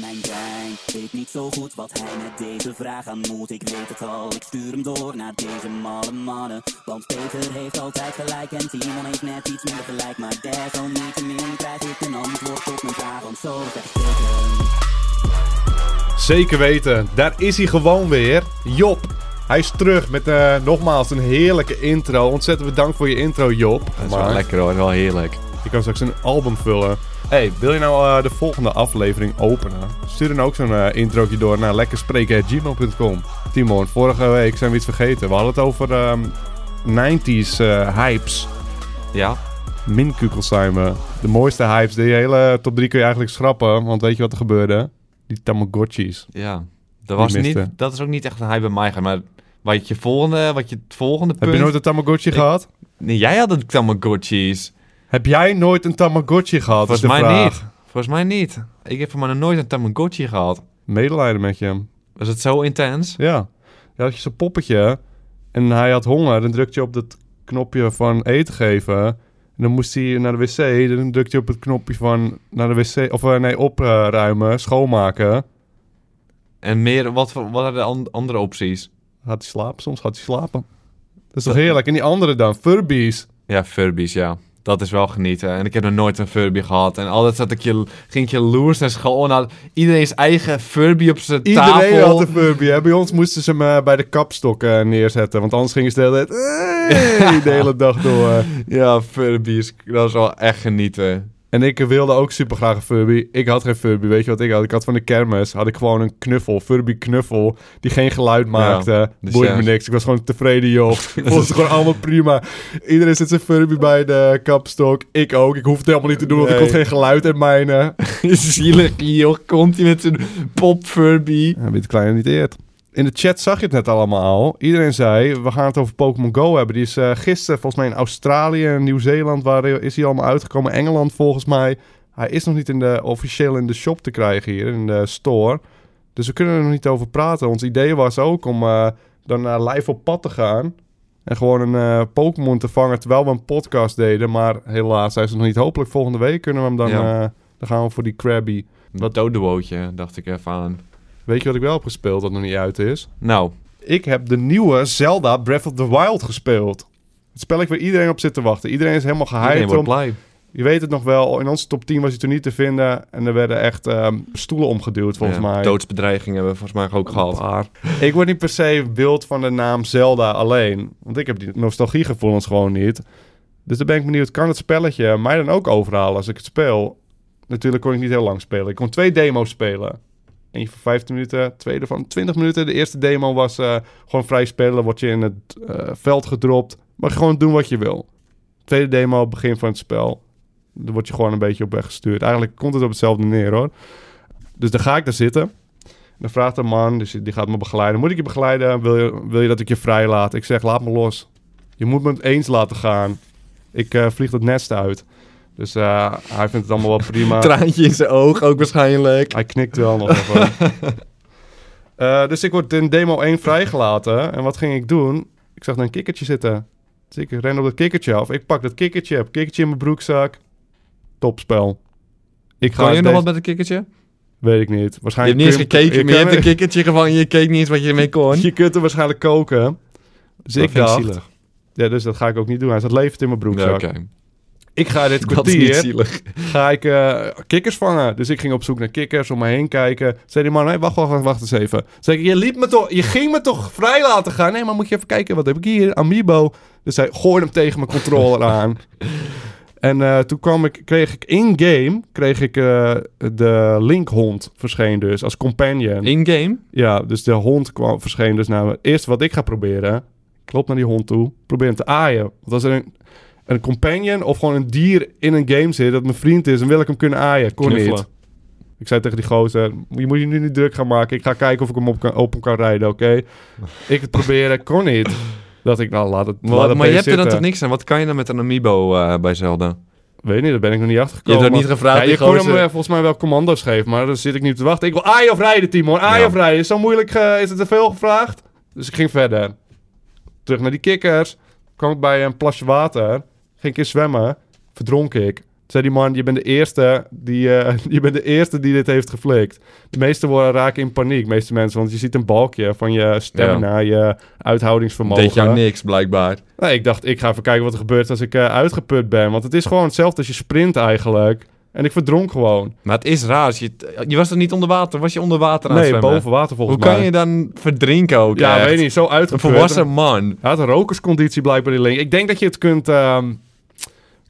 Mijn brein weet niet zo goed wat hij met deze vraag aan moet. Ik weet het al, ik stuur hem door naar deze malle mannen. Want Peter heeft altijd gelijk en Timon heeft net iets minder gelijk. Maar desalniettemin krijg ik een antwoord op mijn vraag. Want zo zegt Peter. Zeker weten, daar is hij gewoon weer. Job, hij is terug met eh, nogmaals een heerlijke intro. Ontzettend bedankt voor je intro, Job. Dat is wel lekker hoor, wel heerlijk. Je kan straks een album vullen. Hey, wil je nou eh, de volgende aflevering openen? Stuur dan ook zo'n introotje door naar lekkerspreken.gmail.com. Timon, vorige week zijn we iets vergeten. We hadden het over ehm, 90s eh, hypes. Ja? Minkukels zijn we. De mooiste hypes. Die hele top 3 kun je eigenlijk schrappen. Want weet je wat er gebeurde? Die Tamagotchis. Ja. Dat, was niet, dat is ook niet echt een hype bij mij maar wat je volgende, wat je het volgende Heb punt... je nooit een Tamagotchi Ik- gehad? Nee, jij had het Tamagotchis. Heb jij nooit een Tamagotchi gehad? Volgens mij vraag. niet. Volgens mij niet. Ik heb maar nog nooit een Tamagotchi gehad. Medelijden met je. Was het zo intens? Ja. Je had je zo'n poppetje. En hij had honger. Dan drukte je op dat knopje van eten geven. En dan moest hij naar de wc. Dan drukte je op het knopje van naar de wc. Of eh, nee, opruimen, schoonmaken. En meer, wat, wat waren de an- andere opties? Gaat hij slapen? Soms gaat hij slapen. Dat is toch heerlijk? En die andere dan? Furbies. Ja, Furbies, ja. Dat is wel genieten. En ik heb nog nooit een Furby gehad. En altijd zat ik je, ging ik naar school. En had iedereen's eigen Furby op zijn Iedereen tafel. had een Furby. Hè? Bij ons moesten ze hem eh, bij de kapstok eh, neerzetten. Want anders gingen ze de hele tijd... "Hey," de hele dag door. Ja, Furbies. Dat is wel echt genieten. En ik wilde ook super graag een Furby. Ik had geen Furby. Weet je wat ik had? Ik had van de kermis had ik gewoon een knuffel, Furby knuffel, die geen geluid maakte. dus Boeide ja. me niks. Ik was gewoon tevreden, joh. Ik vond het gewoon allemaal prima. Iedereen zit zijn Furby bij de kapstok. Ik ook. Ik hoefde het helemaal niet te doen, want ik kon geen geluid in mijne. Zielig, joh. Komt hij met zijn pop Furby. Ja, weet kleine niet eert. In de chat zag je het net allemaal al. Iedereen zei, we gaan het over Pokémon Go hebben. Die is eh, gisteren volgens mij in Australië en Nieuw-Zeeland... waar is hij allemaal uitgekomen. Engeland volgens mij. Hij is nog niet in de, officieel in de shop te krijgen hier, in de store. Dus we kunnen er nog niet over praten. Ons idee was ook om eh, dan naar live op pad te gaan... en gewoon een eh, Pokémon te vangen terwijl we een podcast deden. Maar helaas, hij is nog niet. Hopelijk volgende week kunnen we hem dan... Ja. dan gaan we voor die Krabby. Wat dodewootje, dacht ik even aan. Weet je wat ik wel heb gespeeld dat nog niet uit is? Nou, Ik heb de nieuwe Zelda Breath of the Wild gespeeld. Het spelletje waar iedereen op zit te wachten. Iedereen is helemaal iedereen gehyped wordt om. blij. Je weet het nog wel, in onze top 10 was hij toen niet te vinden. En er werden echt ehm, stoelen omgeduwd volgens Ja, mij. Doodsbedreigingen hebben we volgens mij ook gehad. Ik word niet per se wild van de naam Zelda alleen. Want ik heb die nostalgiegevoelens gewoon niet. Dus dan ben ik benieuwd, kan het spelletje mij dan ook overhalen als ik het speel? Natuurlijk kon ik niet heel lang spelen. Ik kon twee demo's spelen. Eentje van 15 minuten, tweede van 20 minuten. De eerste demo was eh, gewoon vrij spelen. Word je in het eh, veld gedropt. Je gewoon doen wat je wil. Tweede demo, begin van het spel. Dan word je gewoon een beetje op weg gestuurd. Eigenlijk komt het op hetzelfde neer hoor. Dus dan ga ik daar zitten. Dan vraagt een man, dus die gaat me begeleiden. Moet ik je begeleiden? Wil je, wil je dat ik je vrij laat? Ik zeg, laat me los. Je moet me eens laten gaan. Ik eh, vlieg het nest uit. Dus eh, hij vindt het allemaal wel prima. Traantje in zijn oog ook waarschijnlijk. Hij knikt wel nog even. Eh, dus ik word in demo 1 vrijgelaten. En wat ging ik doen? Ik zag een kikkertje zitten. Dus ik ren op dat kikkertje af. Ik pak dat kikkertje, heb kikkertje in mijn broekzak. Topspel. Ik Kan je nog deze- wat met een kikkertje? Weet ik niet. Je hebt Waarschijnlijk niet eens gekeken, maar je hebt een kikkertje gevangen. Je keek niet eens wat je ermee kon. Je kunt hem waarschijnlijk koken. Dus Dat ik vind ik dacht... zielig. Ja, dus dat ga ik ook niet doen. Hij staat levend in mijn Ja, broekzak. Ik ga dit Dat is niet kwartier... zielig. ga ik eh, kikkers vangen. Dus ik ging op zoek naar kikkers, om me heen kijken. Zei die man, hey, wacht, wacht, wacht, wacht eens even. Zei ik, je, liep me toch, je ging me toch vrij laten gaan? Nee, maar moet je even kijken, wat heb ik hier? Amiibo. Dus hij gooide hem tegen mijn controller aan. En eh, toen kwam ik, kreeg ik in-game, kreeg ik eh, de Linkhond verscheen dus, als companion. In-game? Ja, dus de hond kwam, verscheen dus naar me. Eerst wat ik ga proberen, ik loop naar die hond toe, probeer hem te aaien. Want als er een, een companion of gewoon een dier in een game zit dat mijn vriend is, dan wil ik hem kunnen aaien. Kon niet. Ik zei tegen die gozer, je moet je nu niet druk gaan maken. Ik ga kijken of ik hem op kan, open kan rijden, oké? ik het proberen, kon niet. Dat ik, nou, laat het, laat Maar, het maar je hebt er dan toch niks aan? Wat kan je dan met een amiibo eh, bij Zelda? Weet niet, daar ben ik nog niet achter Je gekomen. hebt dat niet gevraagd, Ja, je kon hem eh, volgens mij wel commando's geven, maar daar zit ik niet te wachten. Ik wil aaien of rijden, Timon. Aaien Ja. of rijden. Is zo moeilijk, eh, is het te veel gevraagd? Dus ik ging verder. Terug naar die kikkers. Kwam ik bij een plasje water. Ging ik in zwemmen. Verdronk ik. zei die man, je bent de eerste die, eh, je bent de eerste die dit heeft geflikt. De meeste worden raken in paniek, de meeste mensen. Want je ziet een balkje van je stamina, je uithoudingsvermogen. Deed jou niks, blijkbaar. Nee, ik dacht, ik ga even kijken wat er gebeurt als ik eh, uitgeput ben. Want het is gewoon hetzelfde als je sprint eigenlijk. En ik verdronk gewoon. Maar het is raar. Je, je was er niet onder water? Was je onder water aan nee, het zwemmen? boven water volgens Hoe mij. kan je dan verdrinken ook Ja, echt? weet niet, zo Een uitgeput. volwassen man. Hij had een rokersconditie blijkbaar die link. Ik denk dat je het kunt, ehm,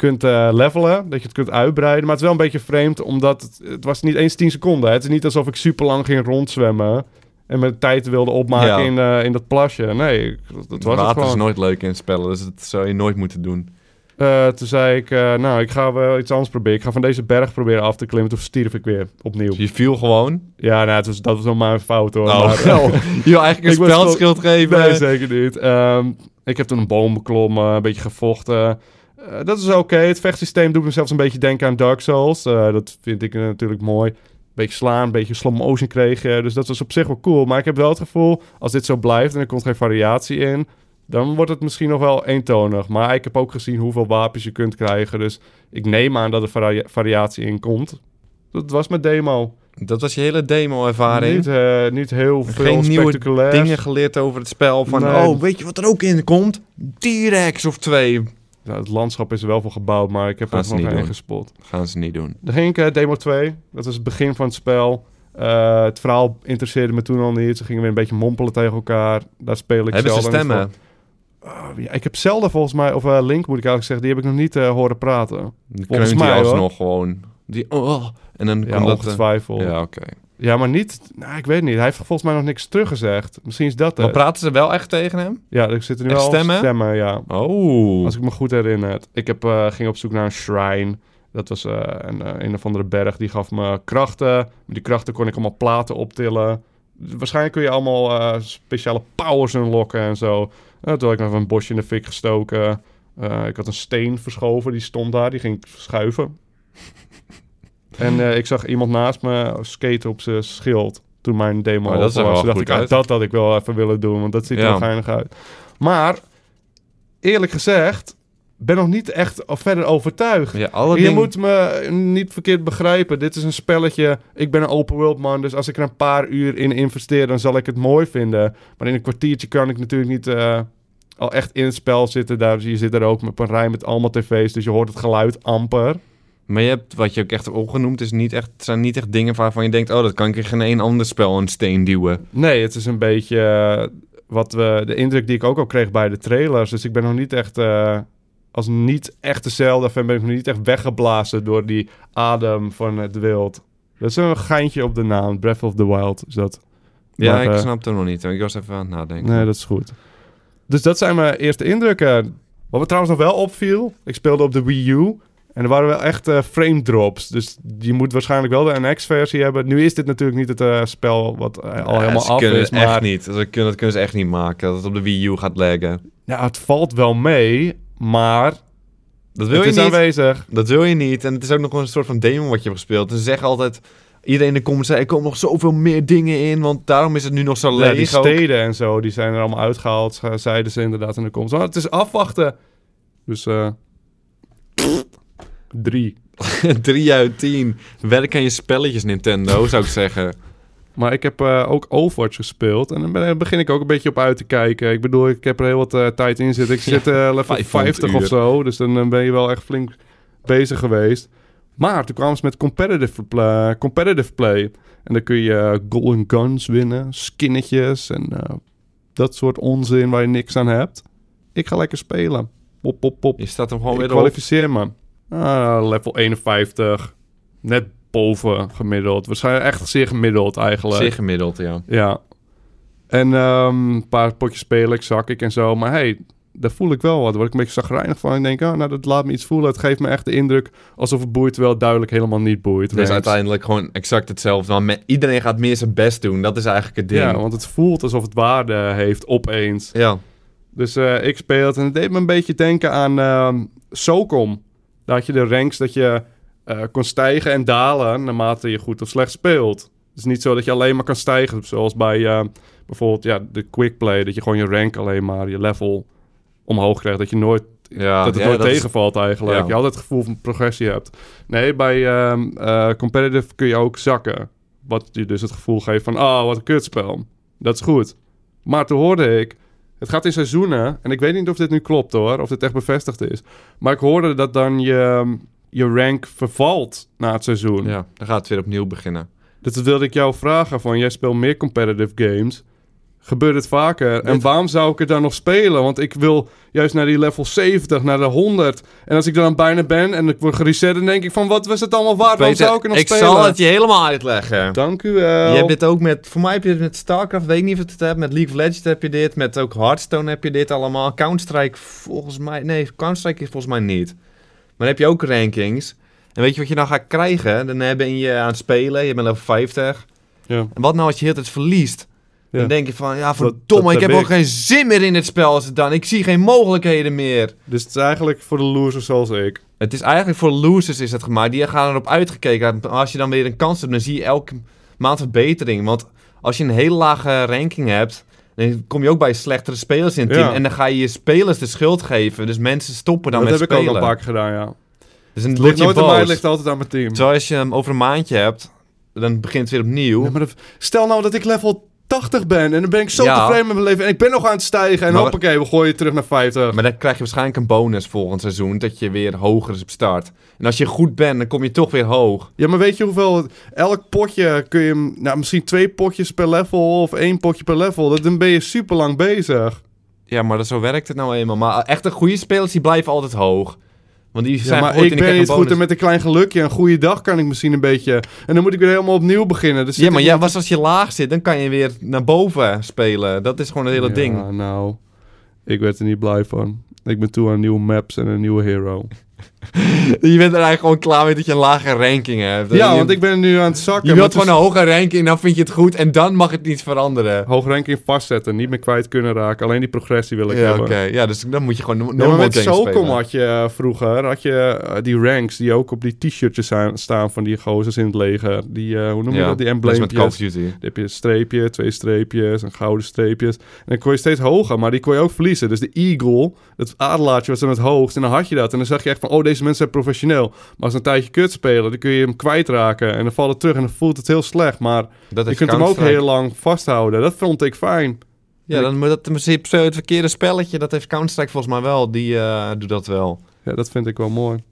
kunt eh, levelen, dat je het kunt uitbreiden. Maar het is wel een beetje vreemd, omdat het, het was niet eens 10 seconden. hè. Het is niet alsof ik super lang ging rondzwemmen en mijn tijd wilde opmaken Ja. in, eh, in dat plasje. Nee, dat, was het Water is nooit leuk in spellen, dus dat zou je nooit moeten doen. Eh, toen zei ik, nou, ik ga wel iets anders proberen. Ik ga van deze berg proberen af te klimmen. Toen stierf ik weer opnieuw. Dus je viel gewoon. Ja, nou, het was, dat was nog maar een fout hoor. Oh, Maar, eh, je wil eigenlijk een was speldschild geven. Nee, zeker niet. Ehm, ik heb toen een boom beklommen, een beetje gevochten. Eh, dat is oké. Het vechtsysteem doet me zelfs een beetje denken aan Dark Souls. Eh, dat vind ik eh, natuurlijk mooi. Beetje slaan, een beetje slow motion kreeg je. Dus dat was op zich wel cool. Maar ik heb wel het gevoel, als dit zo blijft en er komt geen variatie in... dan wordt het misschien nog wel eentonig. Maar ik heb ook gezien hoeveel wapens je kunt krijgen. Dus ik neem aan dat er varia- variatie in komt. Dat was mijn demo. Dat was je hele demo-ervaring. Niet, eh, niet heel veel Geen nieuwe. Dingen geleerd over het spel. Van, Nee. oh, weet je wat er ook in komt? T-Rex of twee. Ja, het landschap is er wel voor gebouwd, maar ik heb Gaan er nog doen. gespot. Gaan ze niet doen. Dan ging ik eh, demo 2. Dat was het begin van het spel. Eh, het verhaal interesseerde me toen al niet. Ze gingen weer een beetje mompelen tegen elkaar. Daar speel ik Hebben ze stemmen? ja, ik heb zelden volgens mij, of eh, Link moet ik eigenlijk zeggen, die heb ik nog niet horen praten. Volgens mij, alsnog gewoon. Die, oh, en dan Ja, dat... ongetwijfeld. Ja, ja, maar niet, nou, ik weet niet. Hij heeft volgens mij nog niks teruggezegd. Misschien is dat Maar het. praten ze wel echt tegen hem? Ja, er zitten nu Echt wel stemmen? stemmen, ja. Oh. Als ik me goed herinner. Ik heb, eh, ging op zoek naar een shrine. Dat was eh, een, eh, een of andere berg. Die gaf me krachten. Met die krachten kon ik allemaal platen optillen. Waarschijnlijk kun je allemaal speciale powers unlocken en zo. Toen had ik nog een bosje in de fik gestoken. Ik had een steen verschoven. Die stond daar. Die ging ik schuiven. En eh, ik zag iemand naast me skaten op zijn schild. Toen mijn demo Oh, dat was. wel dacht ik, ah, uit. dat had ik wel even willen doen. Want dat ziet er Ja. wel geinig uit. Maar, eerlijk gezegd... ben nog niet echt verder overtuigd. Ja, alle Je moet me niet verkeerd begrijpen. Dit is een spelletje. Ik ben een open world man. Dus als ik er een paar uur in investeer, dan zal ik het mooi vinden. Maar in een kwartiertje kan ik natuurlijk niet eh, al echt in het spel zitten. Daar, je zit er ook op een rij met allemaal tv's. Dus je hoort het geluid amper. Maar je hebt, wat je ook echt opgenoemd, is niet echt, zijn niet echt dingen waarvan je denkt... Oh, dat kan ik in geen één ander spel een steen duwen. Nee, het is een beetje eh, wat we, de indruk die ik ook al kreeg bij de trailers. Dus ik ben nog niet echt, eh, als niet echt dezelfde fan, ben ik nog niet echt weggeblazen door die adem van het wild. Dat is een geintje op de naam. Breath of the Wild is dat. Ja, Maar, ik eh, snap het nog niet. Ik was even aan het nadenken. Nee, dat is goed. Dus dat zijn mijn eerste indrukken. Wat me trouwens nog wel opviel, ik speelde op de Wii U. En er waren wel echt eh, frame drops. Dus je moet waarschijnlijk wel de NX-versie hebben. Nu is dit natuurlijk niet het eh, spel wat eh, al Ja, helemaal af kunnen is. het echt Maar niet. Kunnen, dat kunnen ze echt niet maken. Dat het op de Wii U gaat laggen. ja, het valt wel mee. Maar Dat wil het je is niet. aanwezig. Dat wil je niet. En het is ook nog een soort van demo wat je hebt gespeeld. En ze zeggen altijd... Iedereen in de comments zei, er komen nog zoveel meer dingen in. Want daarom is het nu nog zo Ja, leeg. die ook. steden en zo, die zijn er allemaal uitgehaald. ze- Zeiden ze inderdaad in de komst. Maar het is afwachten. Dus eh drie. 3 uit 10. Werk aan je spelletjes, Nintendo, zou ik zeggen. Maar ik heb eh, ook Overwatch gespeeld. En dan ben- begin ik ook een beetje op uit te kijken. Ik bedoel, ik heb er heel wat eh, tijd in zitten. Ik zit eh, level 500 50 of zo. Dus dan ben je wel echt flink bezig geweest. Maar toen kwamen ze met competitive, pla- competitive play. En dan kun je golden guns winnen, skinnetjes en dat soort onzin waar je niks aan hebt. Ik ga lekker spelen. Pop, pop, pop. Je staat hem gewoon ik weer op. kwalificeer me. Ah, level 51. Net boven gemiddeld. Waarschijnlijk echt zeer gemiddeld eigenlijk. Zeer gemiddeld, ja. Ja. En ehm, een paar potjes spelen, ik zak ik en zo. Maar hey, daar voel ik wel wat. Daar word ik een beetje zagrijnig van. Ik denk, oh, nou, dat laat me iets voelen. Het geeft me echt de indruk alsof het boeit, terwijl het duidelijk helemaal niet boeit. Het is Want- uiteindelijk gewoon exact hetzelfde. Maar iedereen gaat meer zijn best doen. Dat is eigenlijk het ding. Ja, want het voelt alsof het waarde heeft opeens. Ja. Dus eh, ik speel het en het deed me een beetje denken aan ehm Socom. Daar had je de ranks dat je eh, kon stijgen en dalen naarmate je goed of slecht speelt. Het is niet zo dat je alleen maar kan stijgen, zoals bij eh, bijvoorbeeld ja, de quick play, dat je gewoon je rank alleen maar, je level omhoog krijgt. Dat je nooit Ja, dat het ja, nooit dat is- tegenvalt eigenlijk. ja. Je altijd het gevoel van progressie hebt. Nee, bij ehm, eh, competitive kun je ook zakken. Wat je dus het gevoel geeft van, ah, wat een kutspel. Dat is goed. Maar toen hoorde ik, het gaat in seizoenen. En ik weet niet of dit nu klopt hoor, of dit echt bevestigd is. Maar ik hoorde dat dan je, je rank vervalt na het seizoen. Ja, dan gaat het weer opnieuw beginnen. Dus dat wilde ik jou vragen van, jij speelt meer competitive games. Gebeurt het vaker? En waarom zou ik er dan nog spelen? Want ik wil juist naar die level 70, naar de 100. En als ik er dan bijna ben en ik word gereset, dan denk ik van, wat was het allemaal waard? Waarom zou ik er nog ik spelen? zal het je helemaal uitleggen. Dank u wel. Je hebt dit ook met, voor mij heb je dit met StarCraft, weet ik niet of het hebt. Met League of Legends heb je dit, met ook Hearthstone heb je dit allemaal. Counter-Strike volgens mij, nee, Counter-Strike is volgens mij niet. Maar dan heb je ook rankings. En weet je wat je dan gaat krijgen? Dan ben je aan het spelen, je bent level 50. Ja. En wat nou als je heel tijd verliest? Dan denk je van, ja dat verdomme, ik heb ook geen zin meer in dit spel als het dan. Ik zie geen mogelijkheden meer. Dus het is eigenlijk voor de losers zoals ik. Het is eigenlijk voor losers is het gemaakt. Die gaan erop uitgekeken. Als je dan weer een kans hebt, dan zie je elke maand verbetering. Want als je een hele lage ranking hebt, dan kom je ook bij slechtere spelers in het team. Ja. En dan ga je je spelers de schuld geven. Dus mensen stoppen dan dat met heb ik ook spelen. al een paar keer gedaan, ja. Dus Het ligt nooit aan mij, het boos. ligt altijd aan mijn team. Zoals je hem over een maandje hebt, dan begint het weer opnieuw. Ja, maar dat- stel nou dat ik level 80 ben en dan ben ik zo Ja. tevreden met mijn leven. En ik ben nog aan het stijgen en Maar- hoppakee, we gooien je terug naar 50. Maar dan krijg je waarschijnlijk een bonus volgend seizoen, dat je weer hoger is op start. En als je goed bent, dan kom je toch weer hoog. Ja, maar weet je hoeveel... Elk potje kun je... Nou, misschien twee potjes per level of één potje per level. Dat, dan ben je super lang bezig. Ja, maar dat, zo werkt het nou eenmaal. Maar echte goede spelers, die blijven altijd hoog. Want die Ja, zijn maar goed ik ben niet goed en met een klein gelukje. Een goede dag kan ik misschien een beetje... En dan moet ik weer helemaal opnieuw beginnen. Dus Ja, maar ja, was als je laag zit, dan kan je weer naar boven spelen. Dat is gewoon het hele Ja, ding. nou... Ik werd er niet blij van. Ik ben toe aan nieuwe maps en een nieuwe hero. Je bent er eigenlijk gewoon klaar mee dat je een lage ranking hebt. Ja, je, want ik ben nu aan het zakken. Je wilt gewoon is- een hoge ranking, dan vind je het goed en dan mag het niet veranderen. Hoog ranking vastzetten. Niet meer kwijt kunnen raken. Alleen die progressie wil ik Ja, hebben. Ja, dus dan moet je gewoon no- Ja, maar met SOCOM had je eh, vroeger had je eh, die ranks die ook op die t-shirtjes staan van die gozers in het leger. Die, eh, hoe noem je Ja, dat? Die dat is met Call of. Duty. Dan heb je een streepje, twee streepjes, een gouden streepjes. En dan kon je steeds hoger, maar die kon je ook verliezen. Dus de eagle, het adelaartje was dan het hoogst. En dan had je dat. En dan zag je echt van, oh, deze mensen zijn professioneel. Maar als ze een tijdje kut spelen, dan kun je hem kwijtraken. En dan valt het terug en dan voelt het heel slecht. Maar Dat je kunt hem ook heel lang vasthouden. Dat vond ik fijn. Ja, dan moet dat het verkeerde spelletje. Dat heeft Counter-Strike volgens mij wel. Die eh, doet dat wel. Ja, dat vind ik wel mooi.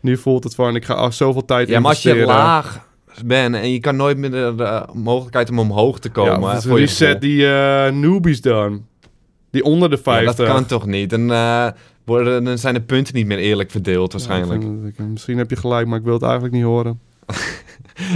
Nu voelt het van, ik ga al zoveel tijd Ja, maar als je laag bent en je kan nooit meer de, de mogelijkheid om omhoog te komen. Ja, het voor je reset gevoel. die eh, newbies dan. Die onder de Ja, 50. dat kan toch niet? Dan, eh, worden, dan zijn de punten niet meer eerlijk verdeeld Ja, waarschijnlijk. ik- misschien heb je gelijk, maar ik wil het eigenlijk niet horen.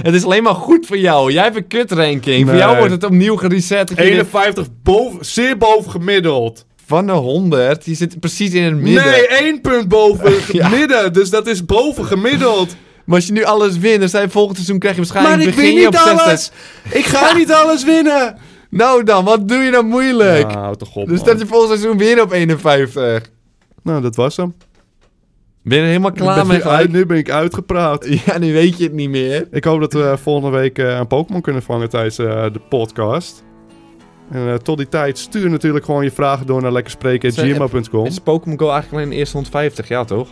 Het is alleen maar goed voor jou. Jij hebt een kut ranking. Voor jou wordt het opnieuw gereset. Dat je weer 51 boven, zeer boven gemiddeld. Van de 100, die zit precies in het midden. Nee, één punt boven het Ja. midden. Dus dat is boven gemiddeld. Maar als je nu alles wint, dan zijn volgend seizoen krijg je waarschijnlijk... Maar ik begin win je niet op 60. alles. Ik ga niet alles winnen. Nou dan, wat doe je nou moeilijk? Ja, houd toch op, dus dat je volgend seizoen weer op 51. Nou, dat was hem. Ben je er helemaal klaar mee? uit, nu ben ik uitgepraat. Ja, nu weet je het niet meer. Ik hoop dat we volgende week eh, een Pokémon kunnen vangen tijdens eh, de podcast. En eh, tot die tijd stuur natuurlijk gewoon je vragen door naar lekkerspreken.gmail.com. Is Pokémon Go eigenlijk alleen de eerste 150, ja toch?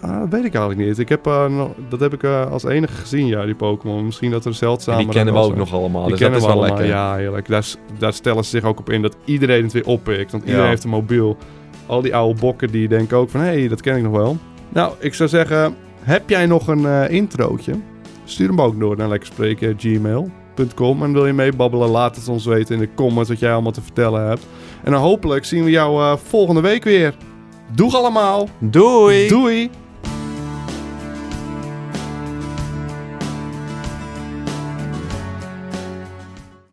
Ah, dat weet ik eigenlijk niet. Ik heb, nog, dat heb ik als enige gezien, ja, die Pokémon. Misschien dat er zeldzamer... die kennen we ook nog allemaal, Die dus dat kennen is we wel allemaal, lekker. ja, heerlijk. Daar, stellen ze zich ook op in dat iedereen het weer oppikt. Want iedereen Ja. heeft een mobiel. Al die oude bokken die denken ook van, hé, hey, dat ken ik nog wel. Nou, ik zou zeggen, heb jij nog een eh, introotje? Stuur hem ook door naar lekkerspreken.gmail.com. En wil je meebabbelen, laat het ons weten in de comments wat jij allemaal te vertellen hebt. En dan hopelijk zien we jou eh, volgende week weer. Doeg allemaal! Doei! Doei!